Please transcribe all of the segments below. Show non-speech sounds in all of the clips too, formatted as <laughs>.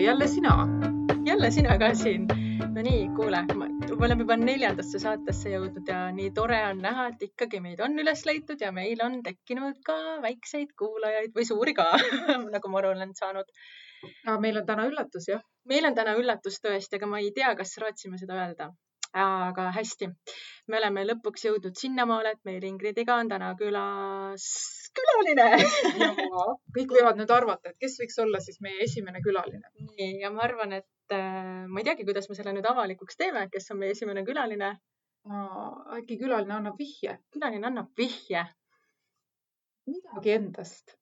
Jälle sina. jälle sina ka siin. no nii, kuule, me oleme juba neljandasse saatesse jõudnud ja nii tore on näha, et ikkagi meid on üles leitud ja meil on tekkinud ka väikseid kuulajaid või suuri ka <laughs> nagu ma aru olen saanud. meil on täna üllatus, jah? meil on täna üllatus tõesti, aga ma ei tea, kas rootsime seda öelda aga hästi, me oleme lõpuks jõudnud sinnamaale, et meil Ingridiga on täna külas külaline kõik võivad nüüd arvata, et kes võiks olla siis meie esimene külaline. nii, ja ma arvan, et äh, ma ei teagi, kuidas me selle nüüd avalikuks teeme, kes on meie esimene külaline. äkki külaline annab vihje? külaline annab vihje. midagi endast.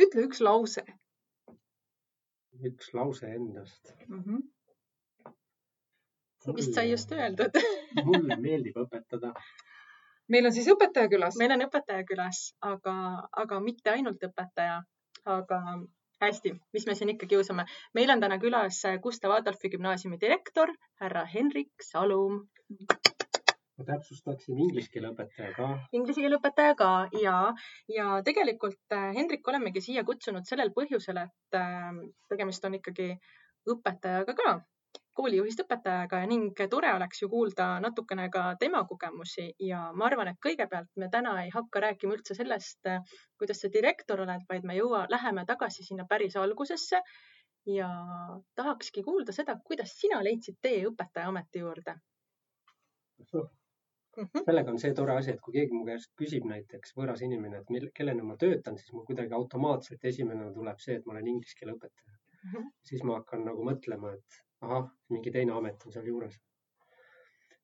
ütle üks lause. üks lause endast mm. -hmm vist sai just öeldud mulle meeldib õpetada. Meil on siis õpetaja külas? meil on õpetaja külas, aga, aga mitte ainult õpetaja, aga hästi, mis me siin ikka kiusame. meil on täna külas Gustav Adolfi gümnaasiumi direktor, härra Henrik Salum. ma täpsustaksin inglise keele õpetaja ka. Inglise keele õpetaja ka ja, ja tegelikult äh, Hendrik olemegi siia kutsunud sellel põhjusel, et äh, tegemist on ikkagi õpetajaga ka koolijuhist õpetajaga ning tore oleks ju kuulda natukene ka tema kogemusi ja ma arvan, et kõigepealt me täna ei hakka rääkima üldse sellest, kuidas sa direktor oled, vaid me jõua, läheme tagasi sinna päris algusesse ja tahakski kuulda seda, kuidas sina leidsid tee õpetajaameti juurde uh,. Mm -hmm. sellega on see tore asi, et kui keegi mu käest küsib näiteks võõras inimene, et mil, kellena ma töötan, siis mul kuidagi automaatselt esimene tuleb see, et ma olen inglise keele õpetaja mm. -hmm. siis ma hakkan nagu mõtlema, et ahah, mingi teine amet on sealjuures.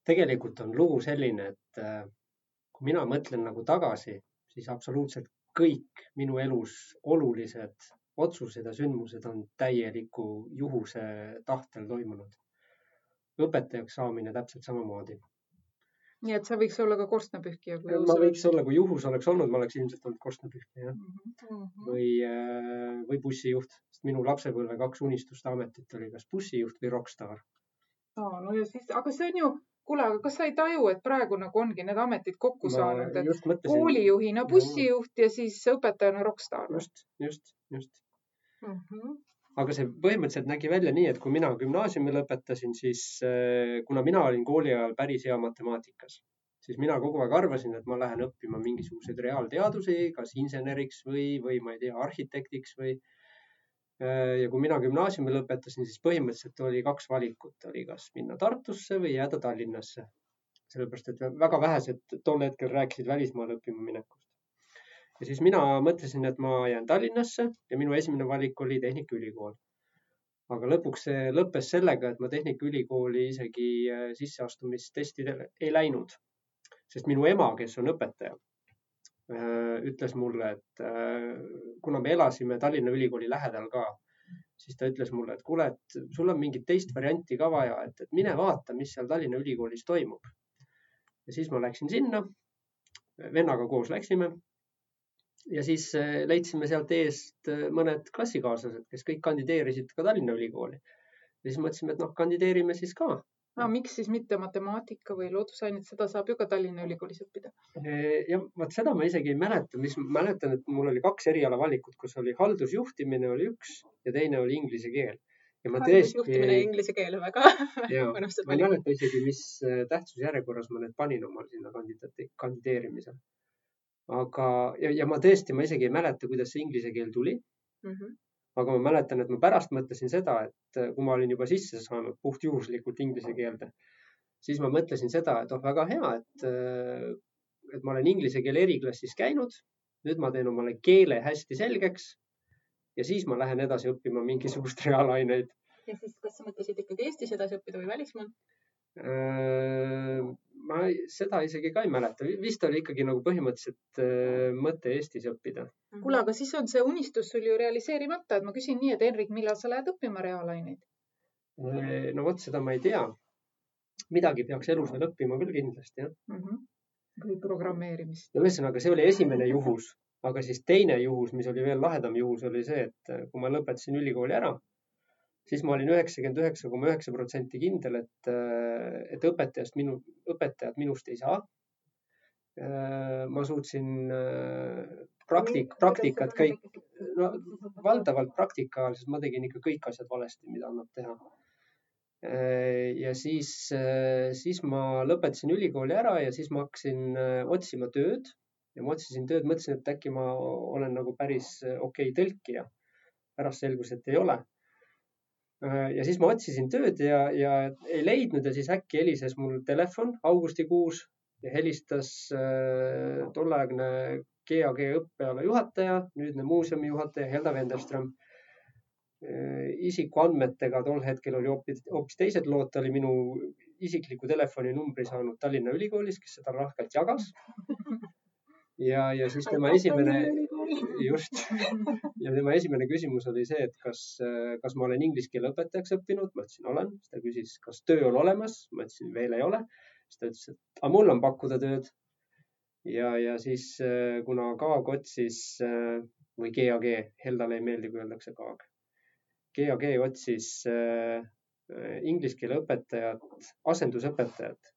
tegelikult on lugu selline, et äh, kui mina mõtlen nagu tagasi, siis absoluutselt kõik minu elus olulised otsused ja sündmused on täieliku juhuse tahtel toimunud. õpetajaks saamine täpselt samamoodi nii et sa võiks olla ka korstnapühkija. ma võiks olla, kui juhus oleks olnud, ma oleks ilmselt olnud korstnapühkija mm -hmm. või, äh, või bussijuht, sest minu lapsepõlve kaks unistuste ametit oli kas bussijuht või rokkstaar oh,. no ja siis, aga see on ju, kuule, aga kas sa ei taju, et praegu nagu ongi need ametid kokku ma saanud, et koolijuhina bussijuht ja siis õpetajana rokkstaar? just, just, just mm. -hmm aga see põhimõtteliselt nägi välja nii, et kui mina gümnaasiumi lõpetasin, siis äh, kuna mina olin kooli ajal päris hea matemaatikas, siis mina kogu aeg arvasin, et ma lähen õppima mingisuguseid reaalteadusi, kas inseneriks või, või ma ei tea, arhitektiks või. Äh, ja kui mina gümnaasiumi lõpetasin, siis põhimõtteliselt oli kaks valikut, oli kas minna Tartusse või jääda Tallinnasse. sellepärast, et väga vähesed tol hetkel rääkisid välismaale õppima minekust ja siis mina mõtlesin, et ma jään Tallinnasse ja minu esimene valik oli Tehnikaülikool. aga lõpuks see lõppes sellega, et ma Tehnikaülikooli isegi äh, sisseastumistestidele ei läinud, sest minu ema, kes on õpetaja, äh, ütles mulle, et äh, kuna me elasime Tallinna Ülikooli lähedal ka, siis ta ütles mulle, et kuule, et sul on mingit teist varianti ka vaja, et, et mine vaata, mis seal Tallinna Ülikoolis toimub. ja siis ma läksin sinna, vennaga koos läksime ja siis äh, leidsime sealt eest mõned klassikaaslased, kes kõik kandideerisid ka Tallinna Ülikooli. ja siis mõtlesime, et noh, kandideerime siis ka. No miks siis mitte matemaatika või loodusainet, seda saab ju ka Tallinna Ülikoolis õppida. Äh, ja vot seda ma isegi ei mäleta, mis ma mäletan, et mul oli kaks erialavalikut, kus oli haldusjuhtimine oli üks ja teine oli inglise keel. ja ma tõesti. juhtimine inglise keel väga <laughs> mõnusad. ma ei mäleta isegi, mis tähtsusjärjekorras ma need panin omal sinna kandideerimisel aga, ja, ja ma tõesti, ma isegi ei mäleta, kuidas see inglise keel tuli mm. -hmm. Aga ma mäletan, et ma pärast mõtlesin seda, et äh, kui ma olin juba sisse saanud puhtjuhuslikult inglise keelde, siis ma mõtlesin seda, et oh, väga hea, et, äh, et ma olen inglise keele eriklassis käinud. nüüd ma teen omale keele hästi selgeks ja siis ma lähen edasi õppima mingisugust <laughs> reaalaineid. ja siis, kas sa mõtlesid ikkagi Eestis edasi õppida või välismaal? Äh, ma seda isegi ka ei mäleta, vist oli ikkagi nagu põhimõtteliselt äh, mõte Eestis õppida. Mhm. kuule, aga siis on see unistus sul ju realiseerimata, et ma küsin nii, et Henrik, millal sa lähed õppima reaalaineid? Äh, no vot, seda ma ei tea. midagi peaks elus veel õppima küll kindlasti jah mm. -hmm. või programmeerimist. no ühesõnaga, see oli esimene juhus, aga siis teine juhus, mis oli veel lahedam juhus, oli see, et kui ma lõpetasin ülikooli ära siis ma olin üheksakümmend üheksa koma üheksa protsenti kindel, et, et õpetajast minu, õpetajat minust ei saa. ma suutsin praktik, praktikat kõik, no valdavalt praktika ajal, sest ma tegin ikka kõik asjad valesti, mida annab teha. ja siis, siis ma lõpetasin ülikooli ära ja siis ma hakkasin otsima tööd ja ma otsisin tööd, mõtlesin, et äkki ma olen nagu päris okei okay tõlkija. pärast selgus, et ei ole. Ja siis ma otsisin tööd ja, ja ei leidnud ja siis äkki helises mul telefon augustikuus ja helistas äh, tolleaegne GAG õppeala juhataja, nüüdne muuseumi juhataja Helda Venderström. Äh, isikuandmetega tol hetkel oli hoopis, hoopis teised lood, ta oli minu isikliku telefoninumbri saanud Tallinna Ülikoolis, kes seda lahkelt jagas. ja, ja siis tema esimene, <laughs> just, ja tema esimene küsimus oli see, et kas, kas ma olen inglise keele õpetajaks õppinud, ma ütlesin olen, siis ta küsis, kas töö on olemas, ma ütlesin veel ei ole siis ta ütles, et aga mul on pakkuda tööd. ja, ja siis äh, kuna Kaag otsis äh, või GAG, Heldale ei meeldi, kui öeldakse Kaag. GAG otsis äh, inglise keele õpetajat, asendusõpetajat,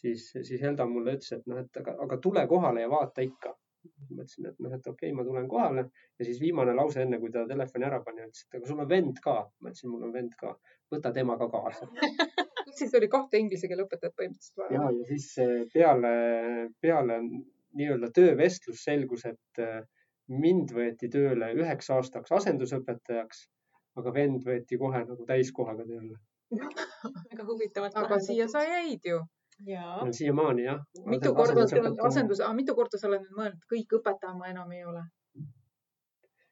siis, siis Helda mulle ütles, et noh, et aga, aga tule kohale ja vaata ikka. Mõtlesin, et noh, et okei okay,, ma tulen kohale ja siis viimane lause, enne kui ta telefoni ära pani, ütles, et aga sul on vend ka. ma ütlesin, mul on vend ka, võta tema ka kaasa <laughs> siis oli kahte inglise keele õpetajat põhimõtteliselt vaja. ja, ja siis eh, peale, peale nii-öelda töövestlus selgus, et eh, mind võeti tööle üheks aastaks asendusõpetajaks, aga vend võeti kohe nagu täiskohaga tööle. <laughs> väga huvitavalt. aga siia sa jäid ju siiamaani jah. mitu korda sa oled asendus, mitu korda sa oled nüüd mõelnud, kõik õpetaja ma enam ei ole?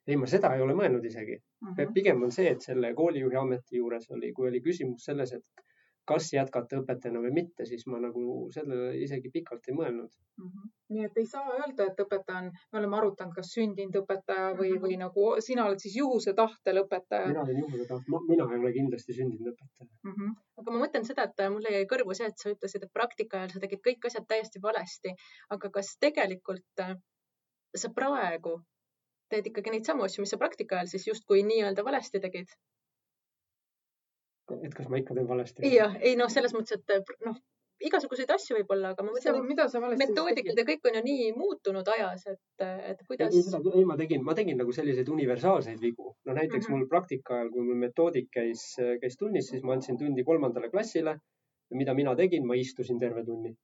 ei, ma seda ei ole mõelnud isegi uh. -huh. pigem on see, et selle koolijuhi ameti juures oli, kui oli küsimus selles, et kas jätkata õpetajana või mitte, siis ma nagu sellele isegi pikalt ei mõelnud mm. -hmm. nii et ei saa öelda, et õpetaja on, me oleme arutanud, kas sündinud õpetaja või mm, -hmm. või nagu sina oled siis juhuse tahtel õpetaja. mina olen juhuse tahtel, mina ei ole kindlasti sündinud õpetaja mm. -hmm. aga ma mõtlen seda, et mulle jäi kõrvu see, et sa ütlesid, et praktika ajal sa tegid kõik asjad täiesti valesti, aga kas tegelikult äh, sa praegu teed ikkagi neid samu asju, mis sa praktika ajal siis justkui nii-öelda valesti tegid? Et kas ma ikka teen valesti? jah, ei noh, selles mõttes, et noh, igasuguseid asju võib-olla, aga ma mõtlen, et metoodikad ja kõik on ju nii muutunud ajas, et, et kuidas. ei, ma tegin, ma tegin nagu selliseid universaalseid vigu. no näiteks mm -hmm. mul praktika ajal, kui mul metoodik käis, käis tunnis, siis ma andsin tundi kolmandale klassile. mida mina tegin, ma istusin terve tunni.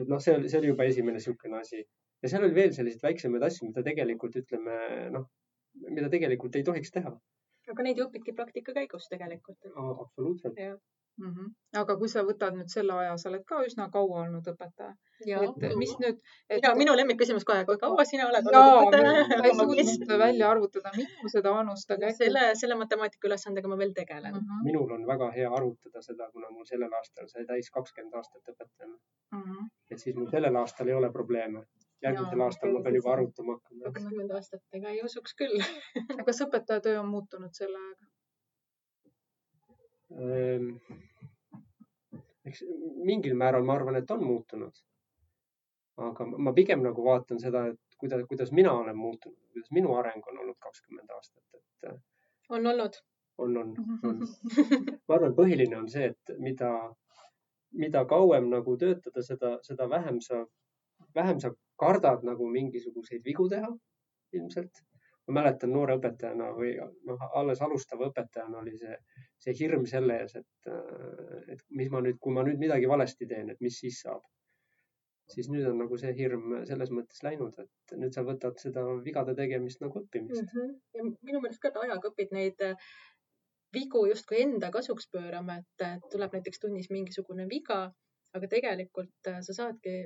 et noh, see oli, see oli juba esimene niisugune asi ja seal oli veel selliseid väiksemaid asju, mida tegelikult ütleme noh, mida tegelikult ei tohiks teha aga neid ju õpidki praktika käigus tegelikult. absoluutselt. Mm -hmm. aga kui sa võtad nüüd selle aja, sa oled ka üsna kaua olnud õpetaja. et mis nüüd et.... ja minu lemmikküsimus kohe, kui kaua sina oled olnud õpetaja? ma ei <laughs> suutnud välja arvutada, mitu seda vanust, aga äkki. selle, selle matemaatika ülesandega ma veel tegelen mm. -hmm. minul on väga hea arvutada seda, kuna mul sellel aastal sai täis kakskümmend aastat õpetajana mm. -hmm. et siis mul sellel aastal ei ole probleeme järgmisel aastal ma pean juba arutama hakkama. kakskümmend aastat, ega ei usuks küll <laughs> kas õpetaja töö on muutunud selle ajaga? Ehm, eks mingil määral ma arvan, et on muutunud. aga ma pigem nagu vaatan seda, et kuidas, kuidas mina olen muutunud, kuidas minu areng on olnud kakskümmend aastat, et. Äh, on olnud? on, on, on. <laughs> ma arvan, põhiline on see, et mida, mida kauem nagu töötada, seda, seda vähem sa, vähem sa kardad nagu mingisuguseid vigu teha ilmselt. ma mäletan noore õpetajana või noh, alles alustava õpetajana oli see, see hirm selle ees, et, et mis ma nüüd, kui ma nüüd midagi valesti teen, et mis siis saab. siis nüüd on nagu see hirm selles mõttes läinud, et nüüd sa võtad seda vigade tegemist nagu õppimist mm. -hmm. ja minu meelest ka ajaga õpid neid äh, vigu justkui enda kasuks pöörama, et tuleb näiteks tunnis mingisugune viga, aga tegelikult äh, sa saadki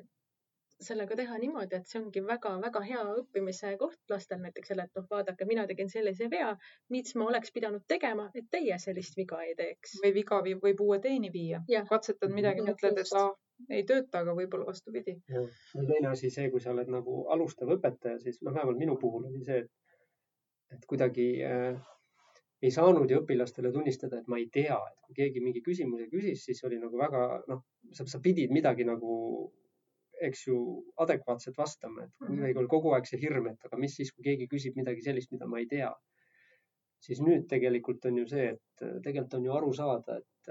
sellega teha niimoodi, et see ongi väga-väga hea õppimise koht lastel näiteks jälle, et noh, vaadake, mina tegin sellise vea, mis ma oleks pidanud tegema, et teie sellist viga ei teeks. või viga viib, võib uue teeni viia. katsetad midagi, mõtled, et aa, ei tööta, aga võib-olla vastupidi. ja teine asi, see, kui sa oled nagu alustav õpetaja, siis noh, vähemalt minu puhul oli see, et, et kuidagi äh, ei saanud ju õpilastele tunnistada, et ma ei tea, et kui keegi mingi küsimuse küsis, siis oli nagu väga noh, sa, sa pidid midagi nagu eks ju, adekvaatselt vastama, et kuidagi mhm. oli kogu aeg see hirm, et aga mis siis, kui keegi küsib midagi sellist, mida ma ei tea. siis nüüd tegelikult on ju see, et tegelikult on ju aru saada, et,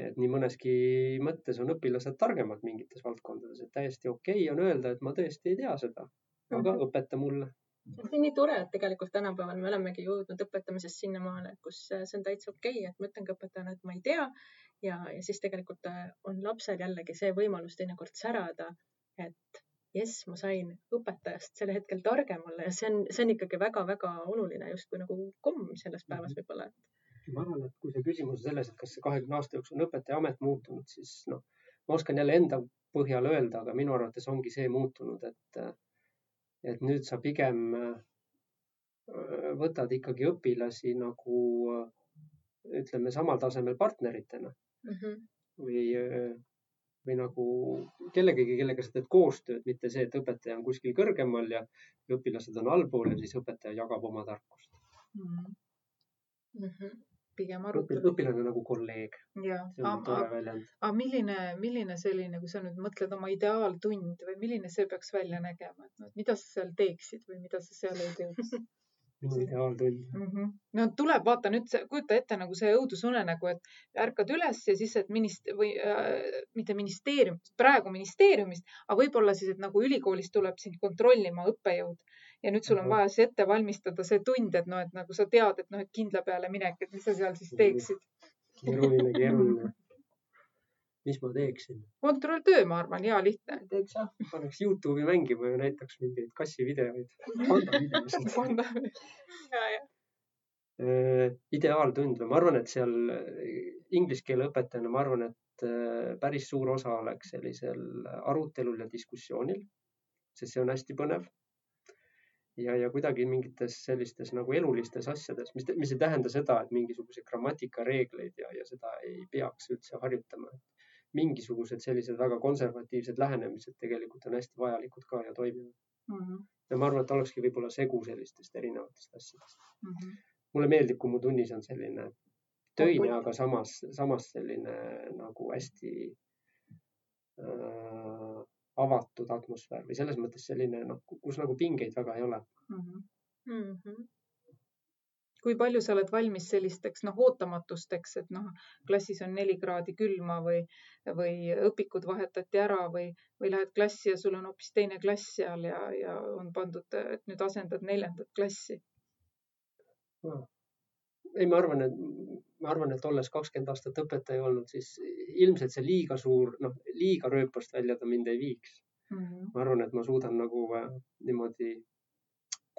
et nii mõneski mõttes on õpilased targemad mingites valdkondades, et täiesti okei okay on öelda, et ma tõesti ei tea seda, aga -hmm. õpeta mulle. see on nii tore, et tegelikult tänapäeval me olemegi jõudnud õpetamises sinnamaale, kus see on täitsa okei okay,, et ma ütlengi õpetajana, et ma ei tea ja, ja siis tegelikult äh, on lapsel jällegi see võimalus teinekord särada, et jess, ma sain õpetajast sel hetkel targem olla ja see on, see on ikkagi väga-väga oluline justkui nagu komm selles päevas mhm. võib-olla, et ma arvan, et kui see küsimus on selles, et kas see kahekümne aasta jooksul on õpetajaamet muutunud, siis noh, ma oskan jälle enda põhjal öelda, aga minu arvates ongi see muutunud, et, et nüüd sa pigem äh, võtad ikkagi õpilasi nagu ütleme, samal tasemel partneritena mm. -hmm. või, või nagu kellegagi, kellega sa teed koostööd, mitte see, et õpetaja on kuskil kõrgemal ja õpilased on allpool ja siis õpetaja jagab oma tarkust mm. -hmm. Mm -hmm pigem arutelu. õpilane nagu kolleeg. aga milline, milline selline, kui sa nüüd mõtled oma ideaaltund või milline see peaks välja nägema, et noh, mida sa seal teeksid või mida sa seal ei teeks <laughs> minu ideaaltund mm. -hmm. no tuleb, vaata nüüd, kujuta ette nagu see õudusunenägu, et ärkad üles ja siis, et minist- või äh, mitte ministeerium, praegu ministeeriumist, aga võib-olla siis, et nagu ülikoolist tuleb sind kontrollima õppejõud ja nüüd sul on vaja siis ette valmistada see tund, et noh, et nagu sa tead, et noh, et kindla peale minek, et mis sa seal siis teeksid. keeruline, keeruline. <laughs> mis ma teeksin? kontrolltöö, ma arvan, hea lihtne. teeks jah, paneks Youtube'i mängima ja näitaks mingeid kassivideoid. panda videosid. <laughs> panda. ja, ja äh, ideaaltund või ma arvan, et seal äh, inglise keele õpetajana, ma arvan, et äh, päris suur osa oleks sellisel arutelul ja diskussioonil, sest see on hästi põnev ja, ja kuidagi mingites sellistes nagu elulistes asjades, mis, mis ei tähenda seda, et mingisuguseid grammatikareegleid ja, ja seda ei peaks üldse harjutama. Mingisugused sellised väga konservatiivsed lähenemised tegelikult on hästi vajalikud ka ja toimivad mm. -hmm. ja ma arvan, et olekski võib-olla segu sellistest erinevatest asjadest mm. -hmm. mulle meeldib, kui mu tunnis on selline töine, aga samas, samas selline nagu hästi äh, avatud atmosfäär või selles mõttes selline noh, kus nagu pingeid väga ei ole mm. -hmm. Kui palju sa oled valmis sellisteks noh, ootamatusteks, et noh, klassis on neli kraadi külma või, või õpikud vahetati ära või, või lähed klassi ja sul on hoopis teine klass seal ja, ja on pandud, et nüüd asendad neljandat klassi ei, ma arvan, et ma arvan, et olles kakskümmend aastat õpetaja olnud, siis ilmselt see liiga suur, noh, liiga rööpast välja ta mind ei viiks mm. -hmm. ma arvan, et ma suudan nagu äh, niimoodi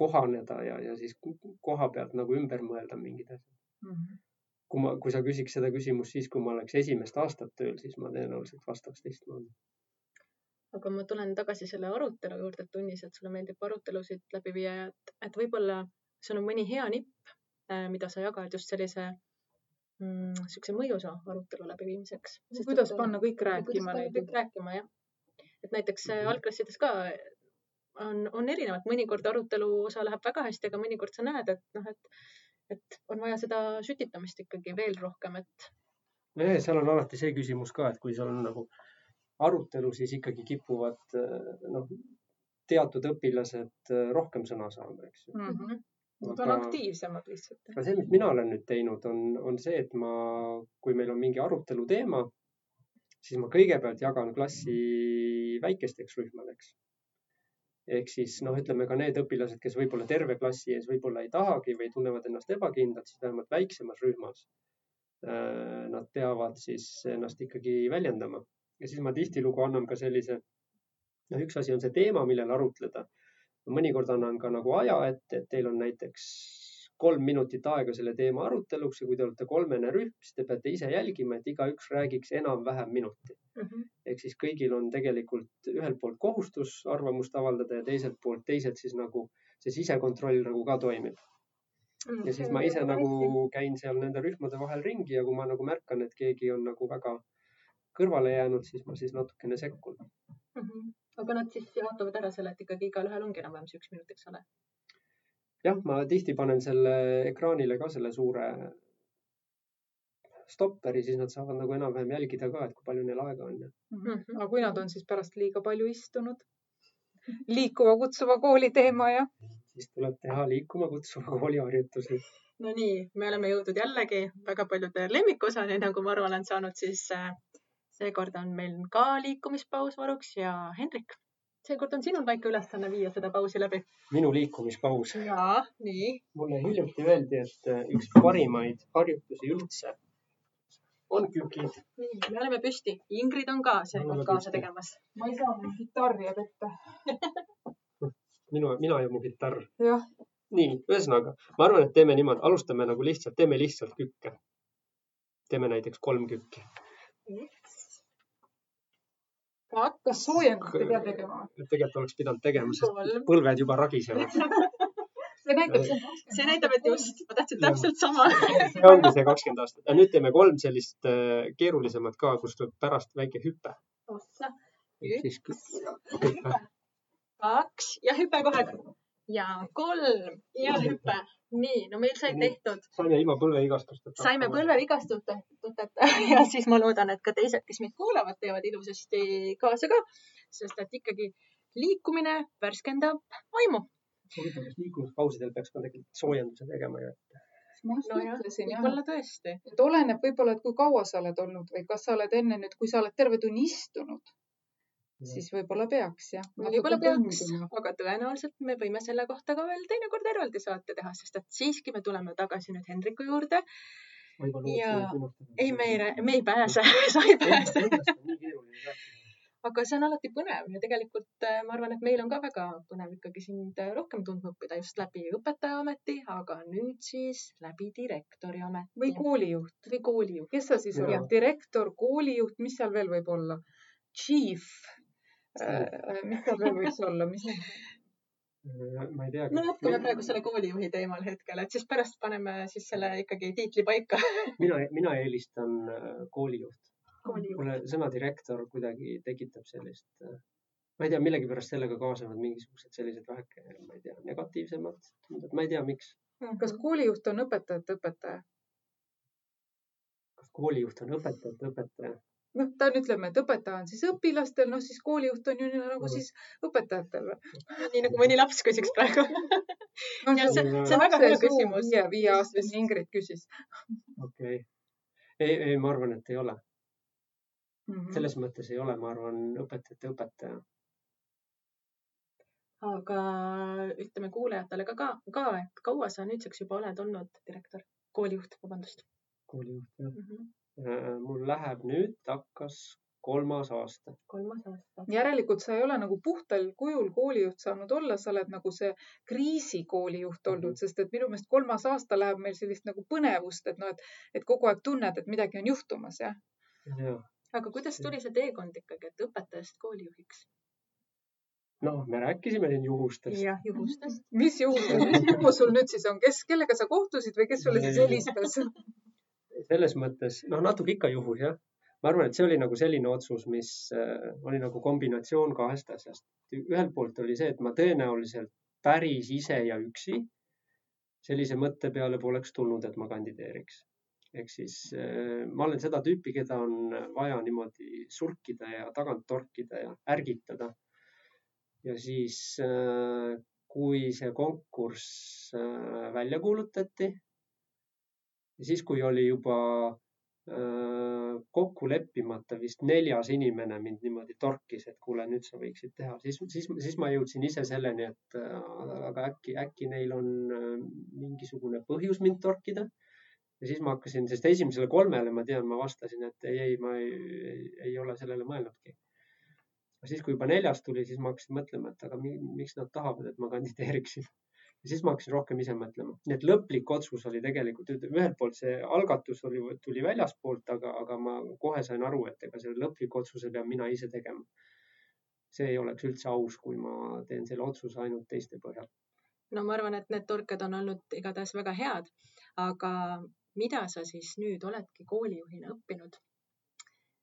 kohaneda ja, ja siis koha pealt nagu ümber mõelda mingid asjad mm. -hmm. kui ma, kui sa küsiks seda küsimust siis, kui ma oleks esimest aastat tööl, siis ma tõenäoliselt vastaks teistmoodi. aga ma tulen tagasi selle arutelu juurde tunnis, et sulle meeldib arutelusid läbi viia, et, et võib-olla sul on mõni hea nipp, äh, mida sa jagad just sellise niisuguse mm, mõjusa arutelu läbiviimiseks. kuidas panna kõik rääkima? kuidas panna kõik rääkima, jah. et näiteks mm -hmm. algklassides ka on, on erinevad, mõnikord arutelu osa läheb väga hästi, aga mõnikord sa näed, et noh, et, et on vaja seda sütitamist ikkagi veel rohkem, et. nojah, seal on alati see küsimus ka, et kui seal on nagu arutelu, siis ikkagi kipuvad noh, teatud õpilased rohkem sõna saama, eks ju mm. -hmm Nad on aktiivsemad lihtsalt. aga see, mis mina olen nüüd teinud, on, on see, et ma, kui meil on mingi arutelu teema, siis ma kõigepealt jagan klassi väikesteks rühmadeks. Ehk siis noh, ütleme ka need õpilased, kes võib-olla terve klassi ees võib-olla ei tahagi või tunnevad ennast ebakindlalt, siis vähemalt väiksemas rühmas äh, nad peavad siis ennast ikkagi väljendama. Ja siis ma tihtilugu annan ka sellise, noh, üks asi on see teema, millel arutleda. Mõnikord annan ka nagu aja ette, et teil on näiteks kolm minutit aega selle teema aruteluks ja kui te olete kolmene rühm, siis te peate ise jälgima, et igaüks räägiks enam-vähem minuti mm. -hmm. ehk siis kõigil on tegelikult ühelt poolt kohustus arvamust avaldada ja teiselt poolt teised siis nagu see sisekontroll nagu ka toimib mm. -hmm. ja siis ma ise nagu käin seal nende rühmade vahel ringi ja kui ma nagu märkan, et keegi on nagu väga kõrvale jäänud, siis ma siis natukene sekkun mm. -hmm aga nad siis jaotavad ära selle, et ikkagi igalühel ongi enam-vähem see üks minut, eks ole? Jah, ma tihti panen selle ekraanile ka selle suure stopperi, siis nad saavad nagu enam-vähem jälgida ka, et kui palju neil aega on mm. -hmm. aga kui nad on siis pärast liiga palju istunud? liikuva kutsuva kooli teema ja? siis tuleb teha liikuma kutsuva kooliharjutusi. Nonii, me oleme jõudnud jällegi väga paljude lemmikusani, nagu ma aru olen saanud, siis äh, seekord on meil ka liikumispaus varuks ja Hendrik, seekord on sinul väike ülesanne viia seda pausi läbi. minu liikumispaus. jaa, nii. mulle hiljuti öeldi, et äh, üks parimaid harjutusi üldse on kükid. nii, me oleme püsti. Ingrid on ka seekord kaasa tegemas. ma ei saa, mul kitarr jääb ette <laughs> minu, mina ja mu kitarr. nii, ühesõnaga, ma arvan, et teeme niimoodi, alustame nagu lihtsalt, teeme lihtsalt kükke. teeme näiteks kolm kükki. Kas soojendust ei pea tegema? tegelikult oleks pidanud tegema, sest põlved juba ragisevad <laughs> see näitab, see näitab, et just, ma tahtsin täpselt sama see ongi see kakskümmend aastat. ja nüüd teeme kolm sellist äh, keerulisemat ka, kus tuleb pärast väike hüpe. üks, kaks ja hüpe kohe. Ja kolm ja hüpe. nii, no meil sai tehtud. saime ilma põlveigastusteta. saime põlveigastuteta <laughs> ja siis ma loodan, et ka teised, kes meid kuulavad, teevad ilusasti kaasa ka, sest et ikkagi liikumine värskendab vaimu. huvitav, kas liikumispausidel peaks ka tegelikult soojenduse tegema ju, et ma just no mõtlesin jah. võib-olla tõesti. et oleneb võib-olla, et kui kaua sa oled olnud või kas sa oled enne nüüd, kui sa oled terve tunni istunud, siis võib-olla peaks jah. võib-olla peaks, aga tõenäoliselt me võime selle kohta ka veel teinekord eraldi saate teha, sest et siiski me tuleme tagasi nüüd Hendriku juurde. ja ei, me ei, me ei pääse sa ei <laughs> pääse aga see on alati põnev ja tegelikult äh, ma arvan, et meil on ka väga põnev ikkagi sind äh, rohkem tundma õppida just läbi õpetajaameti, aga nüüd siis läbi direktori ameti. või koolijuht. või koolijuht. kes sa siis oled? direktor, koolijuht, mis seal veel võib olla? Chief mis seal veel võiks olla, mis? Äh, ma ei tea. no jätkame praegu selle koolijuhi teemal hetkel, et siis pärast paneme siis selle ikkagi tiitli paika <laughs> mina, mina eelistan äh, koolijuht. mulle sõna direktor kuidagi tekitab sellist, ma ei tea, millegipärast sellega kaasnevad mingisugused sellised väheke, ma ei tea, negatiivsemad tunded, ma ei tea, miks. kas koolijuht on õpetajate õpetaja? kas koolijuht on õpetajate õpetaja? Noh, ta on, ütleme, et õpetaja on siis õpilastel, noh siis koolijuht on ju nagu mm. siis õpetajatel. <laughs> nii nagu mõni laps küsiks praegu <laughs> no,. ja see, see on väga hea küsimus. viie, viieaastane Ingrid küsis. <laughs> okei okay., ei, ei, ma arvan, et ei ole mm. -hmm. selles mõttes ei ole, ma arvan, õpetajate õpetaja. aga ütleme kuulajatele ka, ka, ka, et kaua sa nüüdseks juba oled olnud direktor, koolijuht, vabandust. koolijuht, jah mm. -hmm mul läheb nüüd hakkas kolmas aasta. kolmas aasta. järelikult sa ei ole nagu puhtal kujul koolijuht saanud olla, sa oled nagu see kriisikoolijuht olnud mm, -hmm. sest et minu meelest kolmas aasta läheb meil sellist nagu põnevust, et noh, et, et kogu aeg tunned, et midagi on juhtumas, jah ja.. aga kuidas tuli see teekond ikkagi, et õpetajast koolijuhiks? noh, me rääkisime siin juhustest. jah, juhustest. <laughs> mis juhused, mis lugu sul nüüd siis on, kes, kellega sa kohtusid või kes sulle siis helistas? <laughs> selles mõttes, noh, natuke ikka juhus jah. ma arvan, et see oli nagu selline otsus, mis äh, oli nagu kombinatsioon kahest asjast. ühelt poolt oli see, et ma tõenäoliselt päris ise ja üksi sellise mõtte peale poleks tulnud, et ma kandideeriks. ehk siis äh, ma olen seda tüüpi, keda on vaja niimoodi surkida ja tagant torkida ja ärgitada. ja siis, äh, kui see konkurss välja kuulutati ja siis, kui oli juba äh, kokku leppimata vist neljas inimene mind niimoodi torkis, et kuule, nüüd sa võiksid teha, siis, siis, siis ma jõudsin ise selleni, et äh, aga äkki, äkki neil on äh, mingisugune põhjus mind torkida. ja siis ma hakkasin, sest esimesele kolmele ma tean, ma vastasin, et ei, ei, ma ei, ei, ole sellele mõelnudki. siis, kui juba neljas tuli, siis ma hakkasin mõtlema, et aga miks nad tahavad, et ma kandideeriksin ja siis ma hakkasin rohkem ise mõtlema, nii et lõplik otsus oli tegelikult, ühelt poolt see algatus oli, tuli väljaspoolt, aga, aga ma kohe sain aru, et ega selle lõpliku otsuse pean mina ise tegema. see ei oleks üldse aus, kui ma teen selle otsuse ainult teiste põhjal. no ma arvan, et need torked on olnud igatahes väga head, aga mida sa siis nüüd oledki koolijuhina õppinud?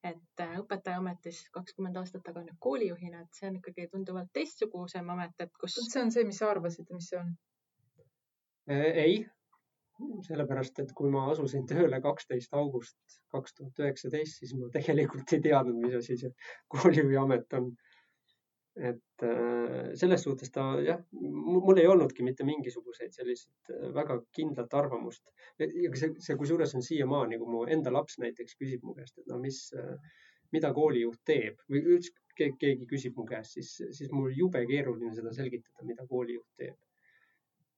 Et äh, õpetajaametis kakskümmend aastat tagasi koolijuhina, et see on ikkagi tunduvalt teistsugusem amet, et kus. see on see, mis sa arvasid, mis see on? Äh, ei, sellepärast et kui ma asusin tööle kaksteist august kaks tuhat üheksateist, siis ma tegelikult ei teadnud, mis asi see koolijuhi amet on. Et äh, selles suhtes ta jah, mul ei olnudki mitte mingisuguseid selliseid äh, väga kindlat arvamust. ja see, see kusjuures on siiamaani, kui mu enda laps näiteks küsib mu käest, et no mis, äh, mida koolijuht teeb või üldse keegi, küsib mu käest, siis, siis mul jube keeruline seda selgitada, mida koolijuht teeb.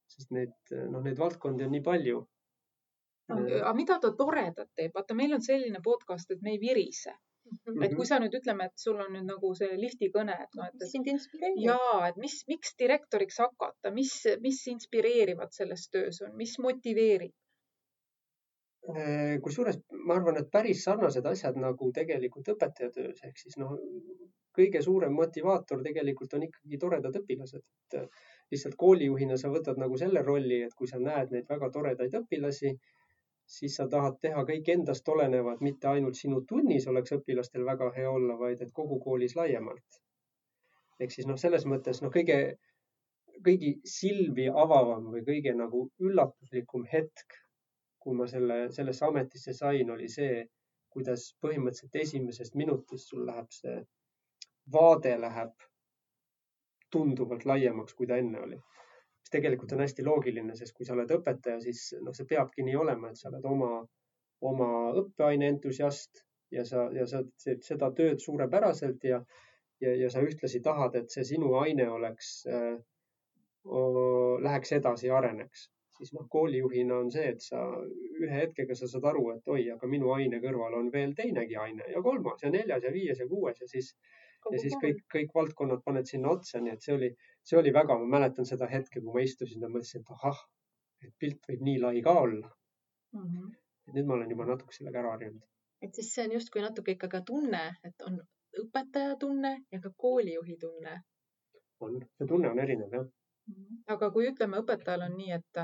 sest neid, noh, neid valdkondi on nii palju. aga mida ta toredat teeb? vaata, meil on selline podcast, et me ei virise Mm -hmm. et kui sa nüüd ütleme, et sul on nüüd nagu see lifti kõne, et noh, et. sind inspireerib. ja, et mis, miks direktoriks hakata, mis, mis inspireerivad selles töös on, mis motiveerib? Äh, kusjuures ma arvan, et päris sarnased asjad nagu tegelikult õpetaja töös ehk siis noh, kõige suurem motivaator tegelikult on ikkagi toredad õpilased, et äh, lihtsalt koolijuhina sa võtad nagu selle rolli, et kui sa näed neid väga toredaid õpilasi siis sa tahad teha kõik endast olenevat, mitte ainult sinu tunnis oleks õpilastel väga hea olla, vaid et kogu koolis laiemalt. ehk siis noh, selles mõttes noh, kõige, kõigi silmi avavam või kõige nagu üllatuslikum hetk, kui ma selle, sellesse ametisse sain, oli see, kuidas põhimõtteliselt esimesest minutist sul läheb see vaade läheb tunduvalt laiemaks, kui ta enne oli mis tegelikult on hästi loogiline, sest kui sa oled õpetaja, siis noh, see peabki nii olema, et sa oled oma, oma õppeaine entusiast ja sa, ja sa teed seda tööd suurepäraselt ja, ja, ja sa ühtlasi tahad, et see sinu aine oleks äh,, läheks edasi areneks. siis noh, koolijuhina on see, et sa ühe hetkega sa saad aru, et oi, aga minu aine kõrval on veel teinegi aine ja kolmas ja neljas ja viies ja kuues ja siis ja siis kõik, kõik valdkonnad paned sinna otsa, nii et see oli, see oli väga, ma mäletan seda hetke, kui ma istusin ja mõtlesin, et ahah, et pilt võib nii lai ka olla mm. -hmm. nüüd ma olen juba natuke sellega ära harjunud. et siis see on justkui natuke ikka ka tunne, et on õpetaja tunne ja ka koolijuhi tunne. on, see tunne on erinev jah mm. -hmm. aga kui ütleme, õpetajal on nii, et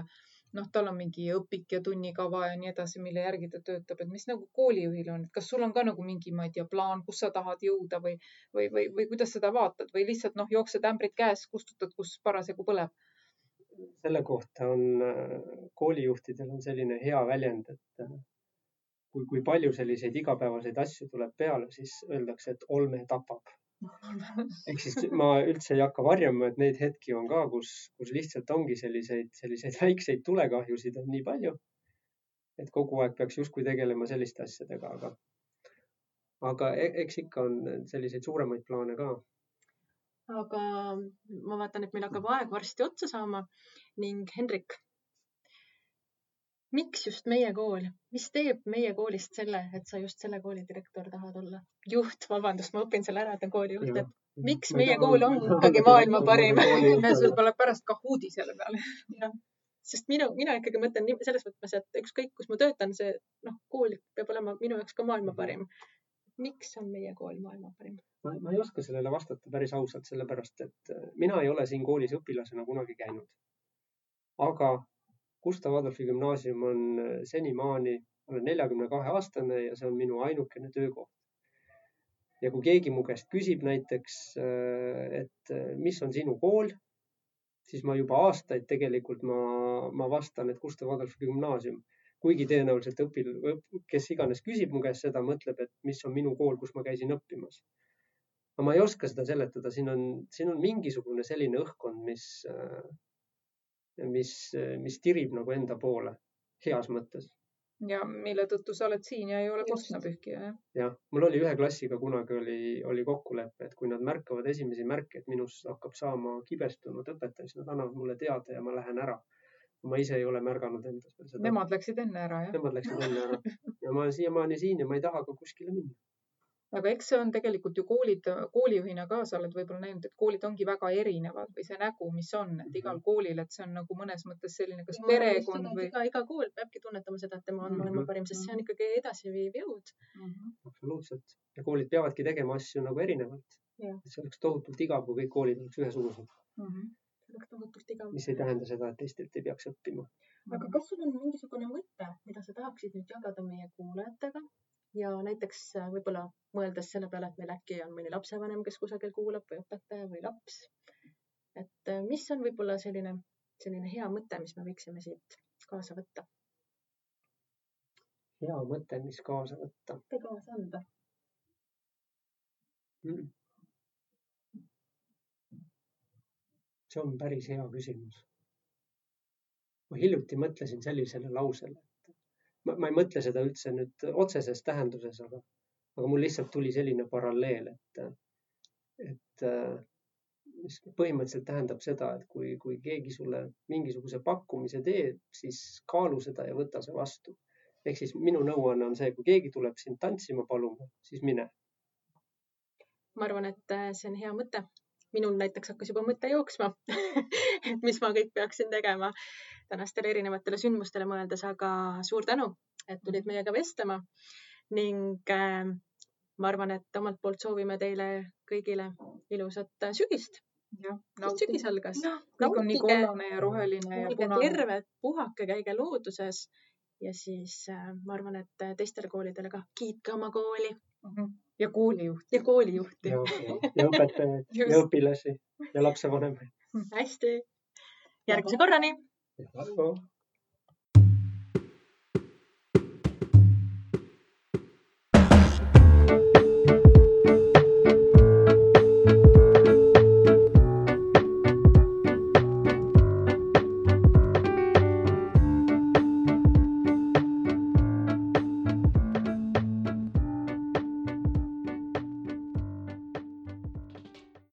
noh, tal on mingi õpik ja tunnikava ja nii edasi, mille järgi ta töötab, et mis nagu koolijuhil on, et kas sul on ka nagu mingi, ma ei tea, plaan, kus sa tahad jõuda või, või, või, või kuidas seda vaatad või lihtsalt noh, jooksed ämbrid käes, kustutad, kus parasjagu põleb? selle kohta on koolijuhtidel on selline hea väljend, et kui, kui palju selliseid igapäevaseid asju tuleb peale, siis öeldakse, et olme tapab <laughs> ehk siis ma üldse ei hakka varjama, et neid hetki on ka, kus, kus lihtsalt ongi selliseid, selliseid <laughs> väikseid tulekahjusid on nii palju. et kogu aeg peaks justkui tegelema selliste asjadega, aga, aga e-, eks ikka on selliseid suuremaid plaane ka. aga ma vaatan, et meil hakkab aeg varsti otsa saama ning Hendrik miks just meie kool, mis teeb meie koolist selle, et sa just selle kooli direktor tahad olla? juht, vabandust, ma õpin selle ära, et on koolijuht, et miks ma meie kool on ikkagi maailma parim sul tuleb pärast Kahooti selle peale. <laughs> jah, sest minu, mina ikkagi mõtlen selles mõttes, et ükskõik, kus ma töötan, see noh, kool peab olema minu jaoks ka maailma parim. miks on meie kool maailma parim? ma, ma ei oska sellele vastata päris ausalt, sellepärast et äh, mina ei ole siin koolis õpilasena kunagi käinud. aga Gustav Adolfi gümnaasium on äh, senimaani, olen neljakümne kahe aastane ja see on minu ainukene töökoht. ja kui keegi mu käest küsib näiteks, äh, et äh, mis on sinu kool, siis ma juba aastaid tegelikult ma, ma vastan, et Gustav Adolfi gümnaasium. kuigi tõenäoliselt õpil, kes iganes küsib mu käest seda, mõtleb, et mis on minu kool, kus ma käisin õppimas. aga ma ei oska seda seletada, siin on, siin on mingisugune selline õhkkond, mis mis, mis tirib nagu enda poole heas mõttes. ja mille tõttu sa oled siin ja ei ole korstnapühkija, jah? jah, mul oli ühe klassiga kunagi oli, oli kokkulepe, et kui nad märkavad esimesi märke, et minust hakkab saama kibestunud õpetaja, siis nad annavad mulle teada ja ma lähen ära. ma ise ei ole märganud endas veel seda. Nemad läksid enne ära, jah? Nemad läksid enne ära ja ma olen siiamaani siin ja ma ei taha ka kuskile minna aga eks see on tegelikult ju koolid, koolijuhina ka sa oled võib-olla näinud, et koolid ongi väga erinevad või see nägu, mis on, et igal mhm. koolil, et see on nagu mõnes mõttes selline, kas ja, perekond või. iga, iga kool peabki tunnetama seda, et tema on maailma mm -hmm. parim, sest see on mhm. ikkagi edasiviiv jõud mm. -hmm. absoluutselt ja koolid peavadki tegema asju nagu erinevalt. see oleks tohutult igav, kui kõik koolid oleks ühesugused mm. -hmm. see oleks tohutult igav. mis ei tähenda seda, et teistelt ei peaks õppima. aga kas sul on mingisugune mõte, mida sa tahaksid nüüd jagada meie kuulajatega ja näiteks äh, võib-olla mõeldes selle peale, et meil äkki on mõni lapsevanem, kes kusagil kuulab või õpetaja või laps. et äh, mis on võib-olla selline, selline hea mõte, mis me võiksime siit kaasa võtta? hea mõte, mis kaasa võtta? või kaasa anda mm.? see on päris hea küsimus. ma hiljuti mõtlesin sellisele lausele, ma, ei mõtle seda üldse nüüd otseses tähenduses, aga, aga mul lihtsalt tuli selline paralleel, et, et mis põhimõtteliselt tähendab seda, et kui, kui keegi sulle mingisuguse pakkumise teeb, siis kaalu seda ja võta see vastu. ehk siis minu nõuanne on see, kui keegi tuleb sind tantsima paluma, siis mine. ma arvan, et see on hea mõte minul näiteks hakkas juba mõte jooksma <laughs> et mis ma kõik peaksin tegema tänastele erinevatele sündmustele mõeldes, aga suur tänu, et tulid meiega vestlema ning äh, ma arvan, et omalt poolt soovime teile kõigile ilusat sügist. jah, sügis algas. kõik on nii kollane ja roheline ja punane. terved, puhake, käige looduses ja siis äh, ma arvan, et teistele koolidele ka kiitke oma kooli mm. -hmm ja koolijuhti. ja koolijuhti. ja õpetajaid ja õpilasi ja lapsevanemaid. hästi, järgmise korrani. Tá bom.